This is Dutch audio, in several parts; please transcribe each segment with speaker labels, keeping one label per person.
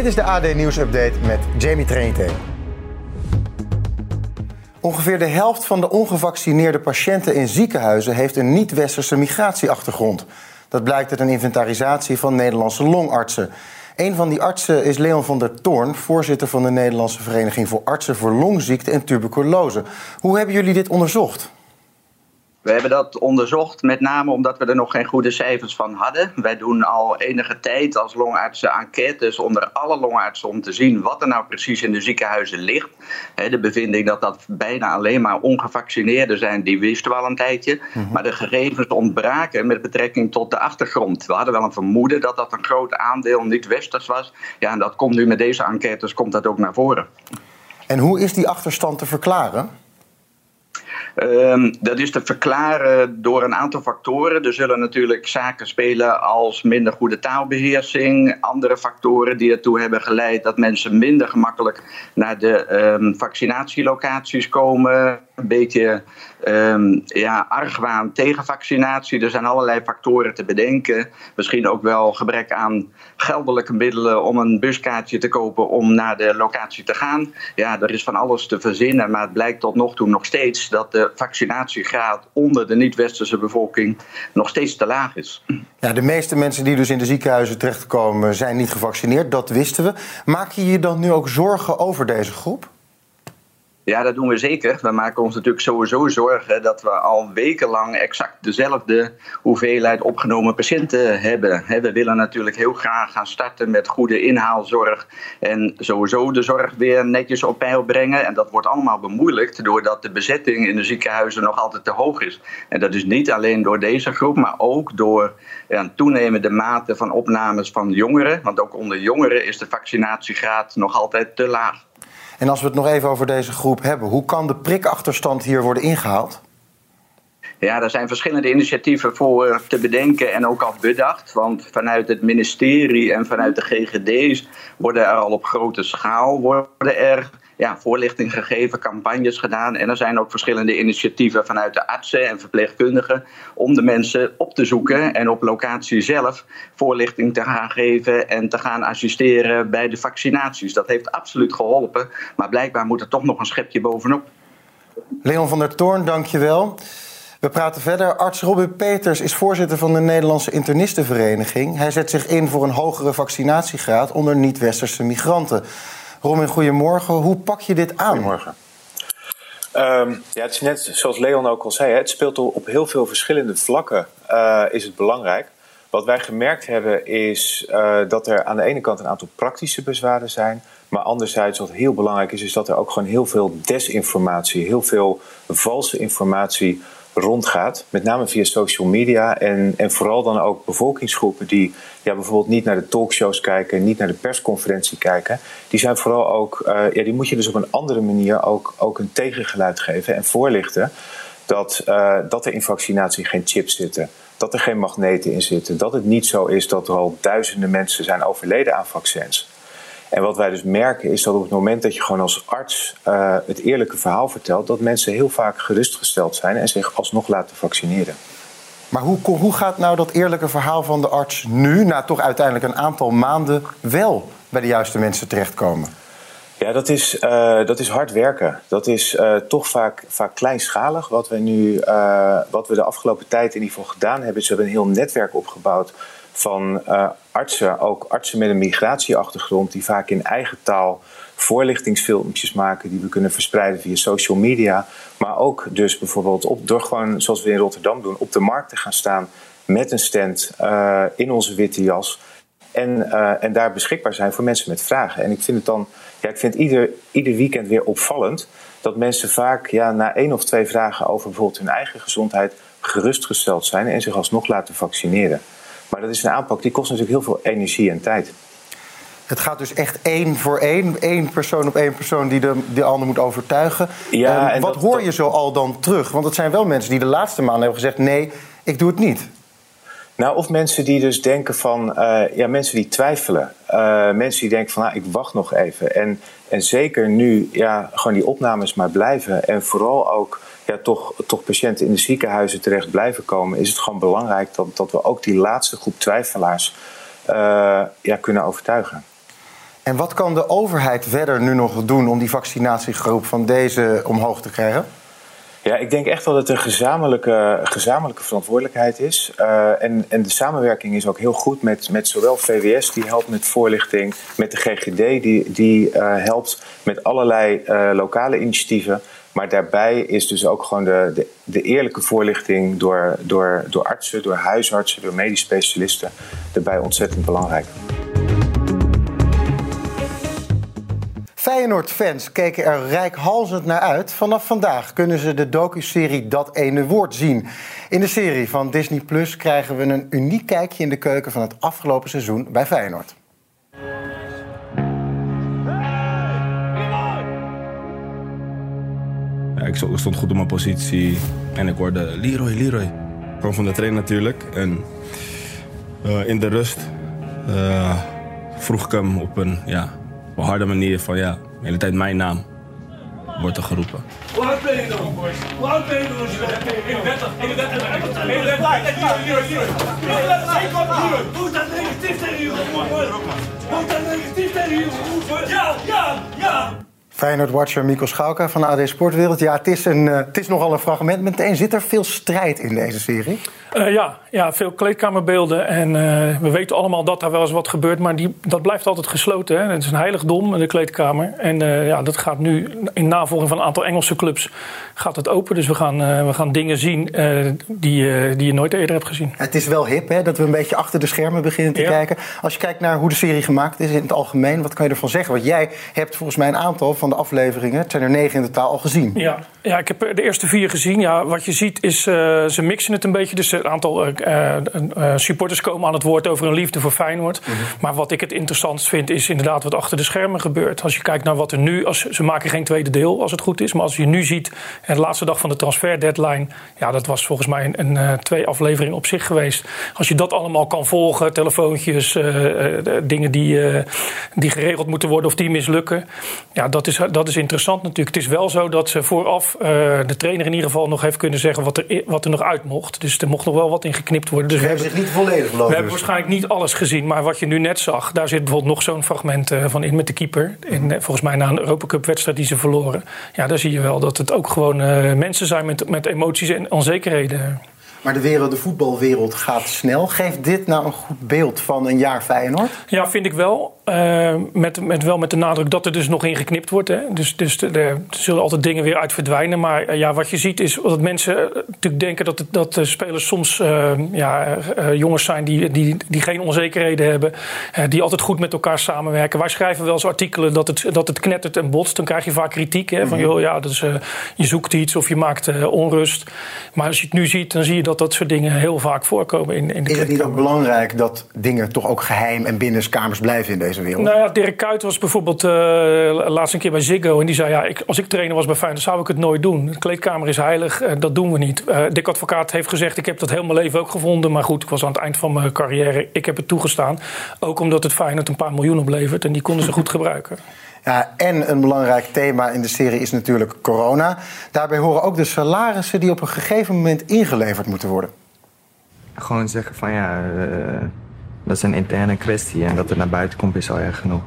Speaker 1: Dit is de AD Nieuws Update met Jamie Trainte. Ongeveer de helft van de ongevaccineerde patiënten in ziekenhuizen heeft een niet-westerse migratieachtergrond. Dat blijkt uit een inventarisatie van Nederlandse longartsen. Een van die artsen is Leon van der Toorn, voorzitter van de Nederlandse Vereniging voor Artsen voor Longziekte en Tuberculose. Hoe hebben jullie dit onderzocht?
Speaker 2: We hebben dat onderzocht, met name omdat we er nog geen goede cijfers van hadden. Wij doen al enige tijd als longartsen enquêtes onder alle longartsen om te zien wat er nou precies in de ziekenhuizen ligt. De bevinding dat dat bijna alleen maar ongevaccineerden zijn, die wisten we al een tijdje. Mhm. Maar de gegevens ontbraken met betrekking tot de achtergrond. We hadden wel een vermoeden dat dat een groot aandeel niet-westers was. Ja, en dat komt nu met deze enquêtes komt dat ook naar voren.
Speaker 1: En hoe is die achterstand te verklaren?
Speaker 2: Um, dat is te verklaren door een aantal factoren. Er zullen natuurlijk zaken spelen als minder goede taalbeheersing, andere factoren die ertoe hebben geleid dat mensen minder gemakkelijk naar de um, vaccinatielocaties komen. Een beetje um, ja, argwaan tegen vaccinatie. Er zijn allerlei factoren te bedenken. Misschien ook wel gebrek aan geldelijke middelen om een buskaartje te kopen om naar de locatie te gaan. Ja, er is van alles te verzinnen, maar het blijkt tot nog toe nog steeds dat de vaccinatiegraad onder de niet-westerse bevolking nog steeds te laag is.
Speaker 1: Ja, de meeste mensen die dus in de ziekenhuizen terechtkomen zijn niet gevaccineerd, dat wisten we. Maak je je dan nu ook zorgen over deze groep?
Speaker 2: Ja, dat doen we zeker. We maken ons natuurlijk sowieso zorgen dat we al wekenlang exact dezelfde hoeveelheid opgenomen patiënten hebben. We willen natuurlijk heel graag gaan starten met goede inhaalzorg en sowieso de zorg weer netjes op peil brengen. En dat wordt allemaal bemoeilijkt doordat de bezetting in de ziekenhuizen nog altijd te hoog is. En dat is niet alleen door deze groep, maar ook door ja, toenemende mate van opnames van jongeren. Want ook onder jongeren is de vaccinatiegraad nog altijd te laag.
Speaker 1: En als we het nog even over deze groep hebben, hoe kan de prikachterstand hier worden ingehaald?
Speaker 2: Ja, er zijn verschillende initiatieven voor eh, te bedenken en ook al bedacht. Want vanuit het ministerie en vanuit de GGD's worden er al op grote schaal worden er ja, voorlichting gegeven, campagnes gedaan. En er zijn ook verschillende initiatieven vanuit de artsen en verpleegkundigen om de mensen op te zoeken en op locatie zelf voorlichting te gaan geven en te gaan assisteren bij de vaccinaties. Dat heeft absoluut geholpen, maar blijkbaar moet er toch nog een schepje bovenop.
Speaker 1: Leon van der Toorn, dankjewel. We praten verder. Arts Robin Peters is voorzitter van de Nederlandse Internistenvereniging. Hij zet zich in voor een hogere vaccinatiegraad onder niet-westerse migranten. Romin, goedemorgen. Hoe pak je dit aan?
Speaker 3: Goedemorgen. Um, ja, het is net zoals Leon ook al zei, het speelt op heel veel verschillende vlakken uh, is het belangrijk. Wat wij gemerkt hebben is uh, dat er aan de ene kant een aantal praktische bezwaren zijn. Maar anderzijds wat heel belangrijk is, is dat er ook gewoon heel veel desinformatie, heel veel valse informatie rondgaat. Met name via social media en, en vooral dan ook bevolkingsgroepen die ja, bijvoorbeeld niet naar de talkshows kijken, niet naar de persconferentie kijken. Die zijn vooral ook, uh, ja, die moet je dus op een andere manier ook, ook een tegengeluid geven en voorlichten. Dat, uh, dat er in vaccinatie geen chips zitten, dat er geen magneten in zitten, dat het niet zo is dat er al duizenden mensen zijn overleden aan vaccins. En wat wij dus merken is dat op het moment dat je gewoon als arts uh, het eerlijke verhaal vertelt, dat mensen heel vaak gerustgesteld zijn en zich alsnog laten vaccineren.
Speaker 1: Maar hoe, hoe gaat nou dat eerlijke verhaal van de arts nu, na toch uiteindelijk een aantal maanden, wel bij de juiste mensen terechtkomen?
Speaker 3: Ja, dat is, uh, dat is hard werken. Dat is uh, toch vaak, vaak kleinschalig. Wat we nu, uh, wat we de afgelopen tijd in ieder geval gedaan hebben, is we hebben een heel netwerk opgebouwd van uh, artsen, ook artsen met een migratieachtergrond, die vaak in eigen taal voorlichtingsfilmpjes maken die we kunnen verspreiden via social media. Maar ook dus bijvoorbeeld op, door gewoon, zoals we in Rotterdam doen, op de markt te gaan staan met een stand uh, in onze witte jas. En, uh, en daar beschikbaar zijn voor mensen met vragen. En ik vind het dan, ja, ik vind ieder, ieder weekend weer opvallend dat mensen vaak ja, na één of twee vragen over bijvoorbeeld hun eigen gezondheid gerustgesteld zijn en zich alsnog laten vaccineren. Maar dat is een aanpak die kost natuurlijk heel veel energie en tijd.
Speaker 1: Het gaat dus echt één voor één, één persoon op één persoon die de, de ander moet overtuigen.
Speaker 3: Ja,
Speaker 1: Ehm,
Speaker 3: en
Speaker 1: wat
Speaker 3: dat-
Speaker 1: hoor
Speaker 3: dat-
Speaker 1: je zo al dan terug? Want het zijn wel mensen die de laatste maanden hebben gezegd: nee, ik doe het niet.
Speaker 3: Nou, of mensen die dus denken van, eh, ja, mensen die twijfelen. Eh, mensen die denken van, nou, ik wacht nog even. En, en zeker nu, ja, gewoon die opnames maar blijven. En vooral ook, ja, toch, toch patiënten in de ziekenhuizen terecht blijven komen. Is het gewoon belangrijk dat, dat we ook die laatste groep twijfelaars eh, ja, kunnen overtuigen.
Speaker 1: En wat kan de overheid verder nu nog doen om die vaccinatiegroep van deze omhoog te krijgen?
Speaker 3: Ja, ik denk echt dat het een gezamenlijke, gezamenlijke verantwoordelijkheid is. Eh, en, en de samenwerking is ook heel goed met, met zowel VWS, die helpt met voorlichting, met de GGD, die, die eh, helpt met allerlei eh, lokale initiatieven. Maar daarbij is dus ook gewoon de, de, de eerlijke voorlichting door, door, door artsen, door huisartsen, door medisch specialisten daarbij ontzettend belangrijk.
Speaker 1: Feyenoord-fans keken er rijkhalzend naar uit. Vanaf vandaag kunnen ze de docuserie Dat Ene Woord zien. In de serie van Disney Plus krijgen we een uniek kijkje in de keuken van het afgelopen seizoen bij Feyenoord.
Speaker 4: Ja, ik sto- ik stond goed op mijn positie en ik hoorde Leroy, Leroy. Gewoon van de trainer natuurlijk. En eh, in de rust eh, vroeg ik hem op een, ja, op een harde manier van ja, de hele tijd mijn naam wordt er geroepen.
Speaker 5: Hoe oud ben je dan? Hoe ben je dan als je bent? 31, 31, 31, 31. Hoe dat negatief tegen je is dat negatief tegen je? Ja, ja, ja.
Speaker 1: Feyenoord-watcher Mikko Schauka van AD Sportwereld. Ja, het is, een, eh, het is nogal een fragment. Meteen zit er veel strijd in deze serie.
Speaker 6: Eh, ja, ja, veel kleedkamerbeelden. En eh, we weten allemaal dat daar wel eens wat gebeurt. Maar die, dat blijft altijd gesloten. Hè. Het is een heiligdom, de kleedkamer. En ja, dat gaat nu in navolging van een aantal Engelse clubs gaat het open. Dus we gaan, eh, we gaan dingen zien eh, die, eh, die je nooit eerder hebt gezien.
Speaker 1: Het is wel hip hè, dat we een beetje achter de schermen beginnen te
Speaker 6: Ja.
Speaker 1: kijken. Als je kijkt naar hoe de serie gemaakt is in het algemeen, wat kan je ervan zeggen? Want jij hebt volgens mij een aantal van de afleveringen, het zijn er negen in totaal, al gezien.
Speaker 6: Ja, ja, ik heb de eerste vier gezien. Ja, wat je ziet is, ze mixen het een beetje. Dus een aantal supporters komen aan het woord over hun liefde voor Feyenoord. Maar wat ik het interessantst vind, is inderdaad wat achter de schermen gebeurt. Als je kijkt naar wat er nu... Als, ze maken geen tweede deel, als het goed is. Maar als je nu ziet, eh, de laatste dag van de transfer deadline... Ja, dat was volgens mij een, een eh, twee aflevering op zich geweest. Als je dat allemaal kan volgen, telefoontjes, eh, eh, dingen die, die geregeld moeten worden of die mislukken. Ja, dat is, dat is interessant natuurlijk. Het is wel zo dat ze vooraf de trainer in ieder geval nog heeft kunnen zeggen wat er, wat er nog uit mocht. Dus er mocht nog wel wat in geknipt worden. Dus we
Speaker 1: hebben zich niet volledig
Speaker 6: we
Speaker 1: beloofd.
Speaker 6: hebben
Speaker 1: dus.
Speaker 6: waarschijnlijk niet alles gezien. Maar wat je nu net zag, daar zit bijvoorbeeld nog zo'n fragment van in met de keeper. En eh, volgens mij na een Europacup wedstrijd die ze verloren. Ja, daar zie je wel dat het ook gewoon eh, mensen zijn met, met emoties en onzekerheden.
Speaker 1: Maar de, wereld, de voetbalwereld gaat snel. Geeft dit nou een goed beeld van een jaar Feyenoord?
Speaker 6: Ja, vind ik wel. Eh, met, met, wel met de nadruk dat er dus nog in geknipt wordt. Hè. Dus, dus er zullen altijd dingen weer uit verdwijnen. Maar eh, ja, wat je ziet is dat mensen eh, natuurlijk denken dat, dat de spelers soms ja, jongens zijn die, die, die geen onzekerheden hebben. die altijd goed met elkaar samenwerken. Wij schrijven wel eens artikelen dat het, dat het knettert en botst. Dan krijg je vaak kritiek. Hè, van joh, ja, dus, je zoekt iets of je maakt onrust. Maar als je het nu ziet, dan zie je dat dat soort dingen heel vaak voorkomen in, in de
Speaker 1: Is het niet ook belangrijk dat dingen toch ook geheim en binnenkamers blijven in deze wereld?
Speaker 6: Nou ja, Dirk Kuyt was bijvoorbeeld eh, laatst een keer bij Ziggo. En die zei, ja, ik, als ik trainer was bij Feyenoord, zou ik het nooit doen. De kleedkamer is heilig, eh, dat doen we niet. Eh Dick Advocaat heeft gezegd, ik heb dat heel mijn leven ook gevonden. Maar goed, ik was aan het eind van mijn carrière. Ik heb het toegestaan. Ook omdat het Feyenoord een paar miljoen oplevert. En die konden ze goed gebruiken.
Speaker 1: Ja, en een belangrijk thema in de serie is natuurlijk corona. Daarbij horen ook de salarissen die op een gegeven moment ingeleverd moeten worden.
Speaker 7: Gewoon zeggen van ja, eh, dat is een interne kwestie en dat het naar buiten komt is al erg genoeg.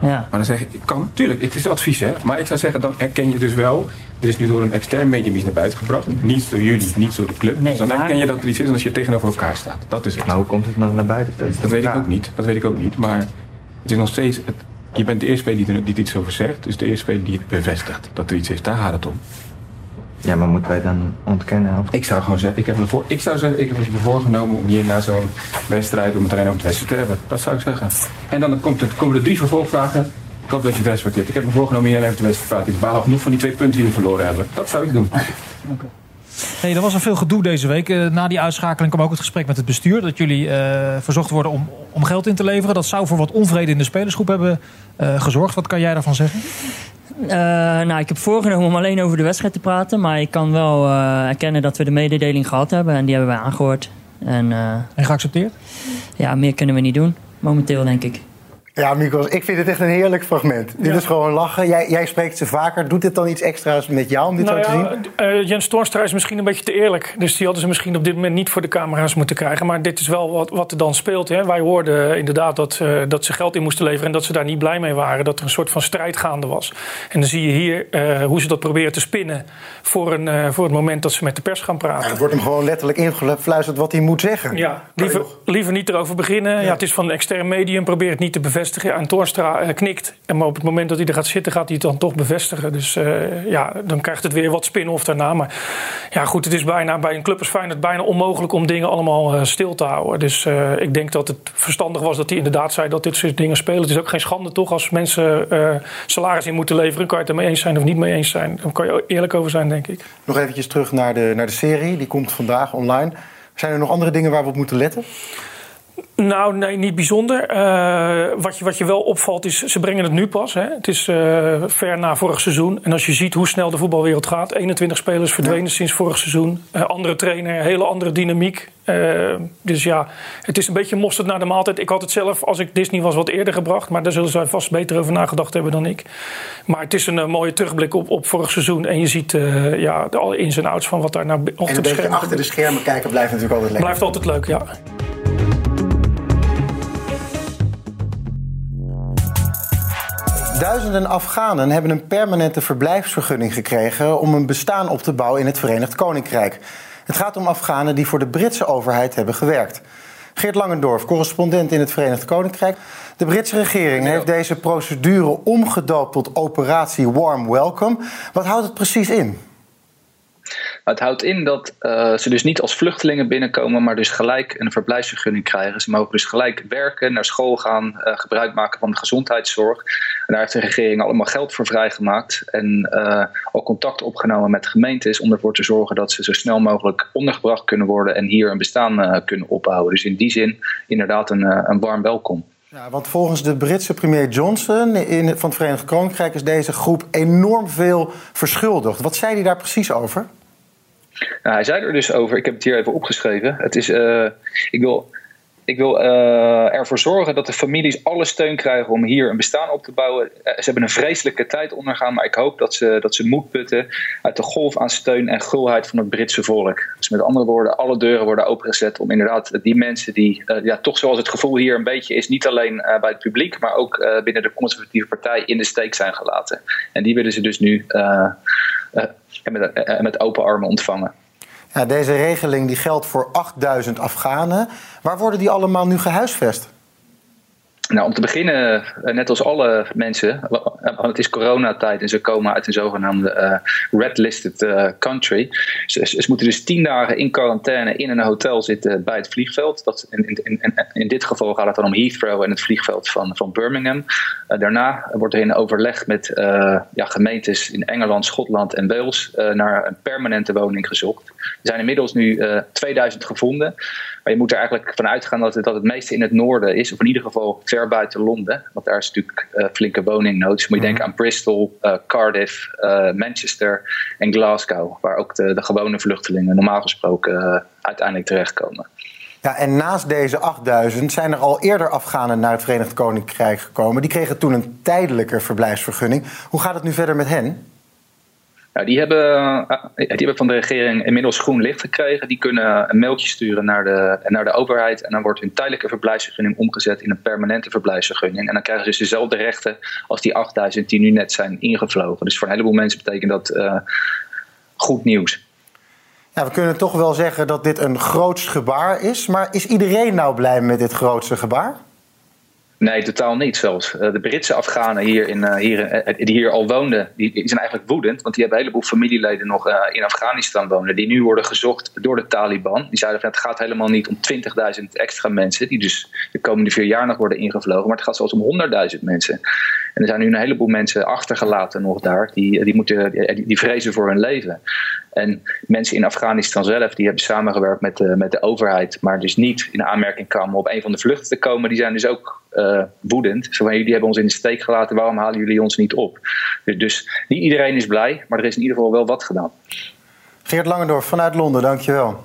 Speaker 8: Ja. Maar dan zeg ik, kan, tuurlijk, het is advies hè. Maar ik zou zeggen, dan herken je dus wel. Er is nu door een extern medium iets naar buiten gebracht. Niet door jullie, niet door de club.
Speaker 7: Nee,
Speaker 8: dus dan herken je dat er iets is als je tegenover elkaar staat. Dat is het.
Speaker 7: Maar hoe komt het dan naar buiten? Dat,
Speaker 8: weet ik ook niet. Dat weet ik ook niet. Maar het is nog steeds. Het, je bent de eerste speler die er, die er iets over zegt. Dus de eerste speler die het bevestigt dat er iets is. Daar gaat het om.
Speaker 7: Ja, maar moeten wij dan ontkennen? Of?
Speaker 8: Ik zou gewoon zeggen, ik heb me voor, ik zou zeggen, ik heb me voorgenomen om hier na zo'n wedstrijd om het alleen over het wedstrijd te hebben. Dat zou ik zeggen. En dan komt het, komen er drie vervolgvragen. Ik hoop dat je het respecteert. Ik heb me voorgenomen hier alleen over de wedstrijd te praten. Ik baal genoeg van die twee punten die we verloren hebben. Dat zou ik doen.
Speaker 9: Hey, er was al veel gedoe deze week. Eh, na die uitschakeling kwam ook het gesprek met het bestuur. Dat jullie uh, verzocht worden om, om geld in te leveren. Dat zou voor wat onvrede in de spelersgroep hebben uh, gezorgd. Wat kan jij daarvan zeggen?
Speaker 10: Nou, ik heb voorgenomen om alleen over de wedstrijd te praten. Maar ik kan wel erkennen dat we de mededeling gehad hebben. En die hebben wij aangehoord. En,
Speaker 9: en geaccepteerd?
Speaker 10: Ja, meer kunnen we niet doen. Momenteel, denk ik.
Speaker 1: Ja, Mikos, ik vind het echt een heerlijk fragment. Dit is gewoon lachen. Jij, jij, spreekt ze vaker. Doet dit dan iets extra's met jou om dit
Speaker 6: nou
Speaker 1: zo
Speaker 6: ja,
Speaker 1: te zien?
Speaker 6: Uh, Jens Toornstra is misschien een beetje te eerlijk. Dus die hadden ze misschien op dit moment niet voor de camera's moeten krijgen. Maar dit is wel wat, wat er dan speelt. Hè. Wij hoorden inderdaad dat, uh, dat ze geld in moesten leveren... en dat ze daar niet blij mee waren. Dat er een soort van strijd gaande was. En dan zie je hier uh, hoe ze dat proberen te spinnen... voor, een, voor het moment dat ze met de pers gaan praten.
Speaker 1: Ja, er wordt hem gewoon letterlijk ingefluisterd wat hij moet zeggen.
Speaker 6: Ja, liever, liever niet erover beginnen. Ja. ja. het is van een extern medium. Probeer het niet te bevestigen. En Toornstra uh, knikt. Maar op het moment dat hij er gaat zitten, gaat hij het dan toch bevestigen. Dus uh, ja, dan krijgt het weer wat spin-off daarna. Maar ja, goed, het is bijna bij een club als Feyenoord bijna onmogelijk om dingen allemaal uh, stil te houden. Dus ik denk dat het verstandig was dat hij inderdaad zei dat dit soort dingen spelen. Het is ook geen schande toch als mensen salaris in moeten leveren. Kan je het ermee eens zijn of niet mee eens zijn. Dan kan je eerlijk over zijn, denk ik.
Speaker 1: Nog eventjes terug naar de, naar de serie. Die komt vandaag online. Zijn er nog andere dingen waar we op moeten letten?
Speaker 6: Nou, nee, niet bijzonder. Uh, wat, je, wat je wel opvalt is, ze brengen het nu pas. Hè. Het is uh, ver na vorig seizoen. En als je ziet hoe snel de voetbalwereld gaat. 21 spelers verdwenen ja. sinds vorig seizoen. Uh, andere trainer, hele andere dynamiek. dus ja, het is een beetje mosterd naar de maaltijd. Ik had het zelf, als ik Disney was, wat eerder gebracht. Maar daar zullen zij vast beter over nagedacht hebben dan ik. Maar het is een mooie terugblik op, op vorig seizoen. En je ziet ja, de alle ins en outs van wat daar naar
Speaker 1: achter en een beetje achter de schermen kijken blijft natuurlijk altijd leuk.
Speaker 6: Blijft altijd leuk, ja.
Speaker 1: Duizenden Afghanen hebben een permanente verblijfsvergunning gekregen om een bestaan op te bouwen in het Verenigd Koninkrijk. Het gaat om Afghanen die voor de Britse overheid hebben gewerkt. Geert Langendorf, correspondent in het Verenigd Koninkrijk. De Britse regering heeft deze procedure omgedoopt tot Operatie Warm Welcome. Wat houdt het precies in?
Speaker 11: Het houdt in dat uh, ze dus niet als vluchtelingen binnenkomen, maar dus gelijk een verblijfsvergunning krijgen. Ze mogen dus gelijk werken, naar school gaan, uh, gebruik maken van de gezondheidszorg. En daar heeft de regering allemaal geld voor vrijgemaakt. En uh, ook contact opgenomen met gemeentes om ervoor te zorgen dat ze zo snel mogelijk ondergebracht kunnen worden en hier een bestaan kunnen opbouwen. Dus in die zin inderdaad een, een warm welkom.
Speaker 1: Ja, volgens de Britse premier Johnson in, van het Verenigd Koninkrijk is deze groep enorm veel verschuldigd. Wat zei hij daar precies over?
Speaker 11: Nou, hij zei er dus over, ik heb het hier even opgeschreven. Het is, uh, ik wil, ik wil uh, ervoor zorgen dat de families alle steun krijgen om hier een bestaan op te bouwen. Uh, ze hebben een vreselijke tijd ondergaan, maar ik hoop dat ze, dat ze moed putten uit de golf aan steun en gulheid van het Britse volk. Dus met andere woorden, alle deuren worden opengezet om inderdaad die mensen die, ja, toch zoals het gevoel hier een beetje is, niet alleen bij het publiek, maar ook binnen de conservatieve partij in de steek zijn gelaten. En die willen ze dus nu met, met open armen ontvangen.
Speaker 1: Ja, deze regeling die geldt voor 8000 Afghanen. Waar worden die allemaal nu gehuisvest?
Speaker 11: Nou, om te beginnen, net als alle mensen, want het is coronatijd en ze komen uit een zogenaamde uh, red-listed country. Ze, moeten dus tien dagen in quarantaine in een hotel zitten bij het vliegveld. Dat, in, in, in, in dit geval gaat het dan om Heathrow en het vliegveld van, van Birmingham. Daarna wordt er in overleg met ja, gemeentes in Engeland, Schotland en Wales naar een permanente woning gezocht. Er zijn inmiddels nu 2000 gevonden. Maar je moet er eigenlijk van uitgaan dat het, dat het meeste in het noorden is, of in ieder geval ver buiten Londen. Want daar is natuurlijk uh, flinke woningnood. Dus moet je denken aan Bristol, uh, Cardiff, Manchester en Glasgow, waar ook de, de gewone vluchtelingen normaal gesproken uiteindelijk terechtkomen.
Speaker 1: Ja, en naast deze 8000 zijn er al eerder Afghanen naar het Verenigd Koninkrijk gekomen. Die kregen toen een tijdelijke verblijfsvergunning. Hoe gaat het nu verder met hen?
Speaker 11: Nou, die, hebben, eh, die hebben van de regering inmiddels groen licht gekregen. Die kunnen een mailtje sturen naar de, naar de overheid. En dan wordt hun tijdelijke verblijfsvergunning omgezet in een permanente verblijfsvergunning. En dan krijgen ze dus dezelfde rechten als die 8000 die nu net zijn ingevlogen. Dus voor een heleboel mensen betekent dat uh, goed nieuws.
Speaker 1: Ja, we kunnen toch wel zeggen dat dit een groots gebaar is. Maar is iedereen nou blij met dit grootste gebaar?
Speaker 11: Nee, totaal niet zelfs. Eh, de Britse Afghanen hier in, eh, hier, eh, die hier al woonden, die zijn eigenlijk woedend. Want die hebben een heleboel familieleden nog in Afghanistan wonen. Die nu worden gezocht door de Taliban. Die zeiden van het gaat helemaal niet om 20.000 extra mensen. Die dus de komende vier jaar nog worden ingevlogen. Maar het gaat zelfs om 100.000 mensen. En er zijn nu een heleboel mensen achtergelaten nog daar. Die, die, moeten, die, die vrezen voor hun leven. En mensen in Afghanistan zelf, die hebben samengewerkt met de, met de overheid, maar dus niet in aanmerking kwamen om op een van de vluchten te komen, die zijn dus ook uh, woedend. Zo van, jullie hebben ons in de steek gelaten, waarom halen jullie ons niet op? Dus, dus niet iedereen is blij, maar er is in ieder geval wel wat gedaan.
Speaker 1: Geert Langendorf vanuit Londen, dankjewel.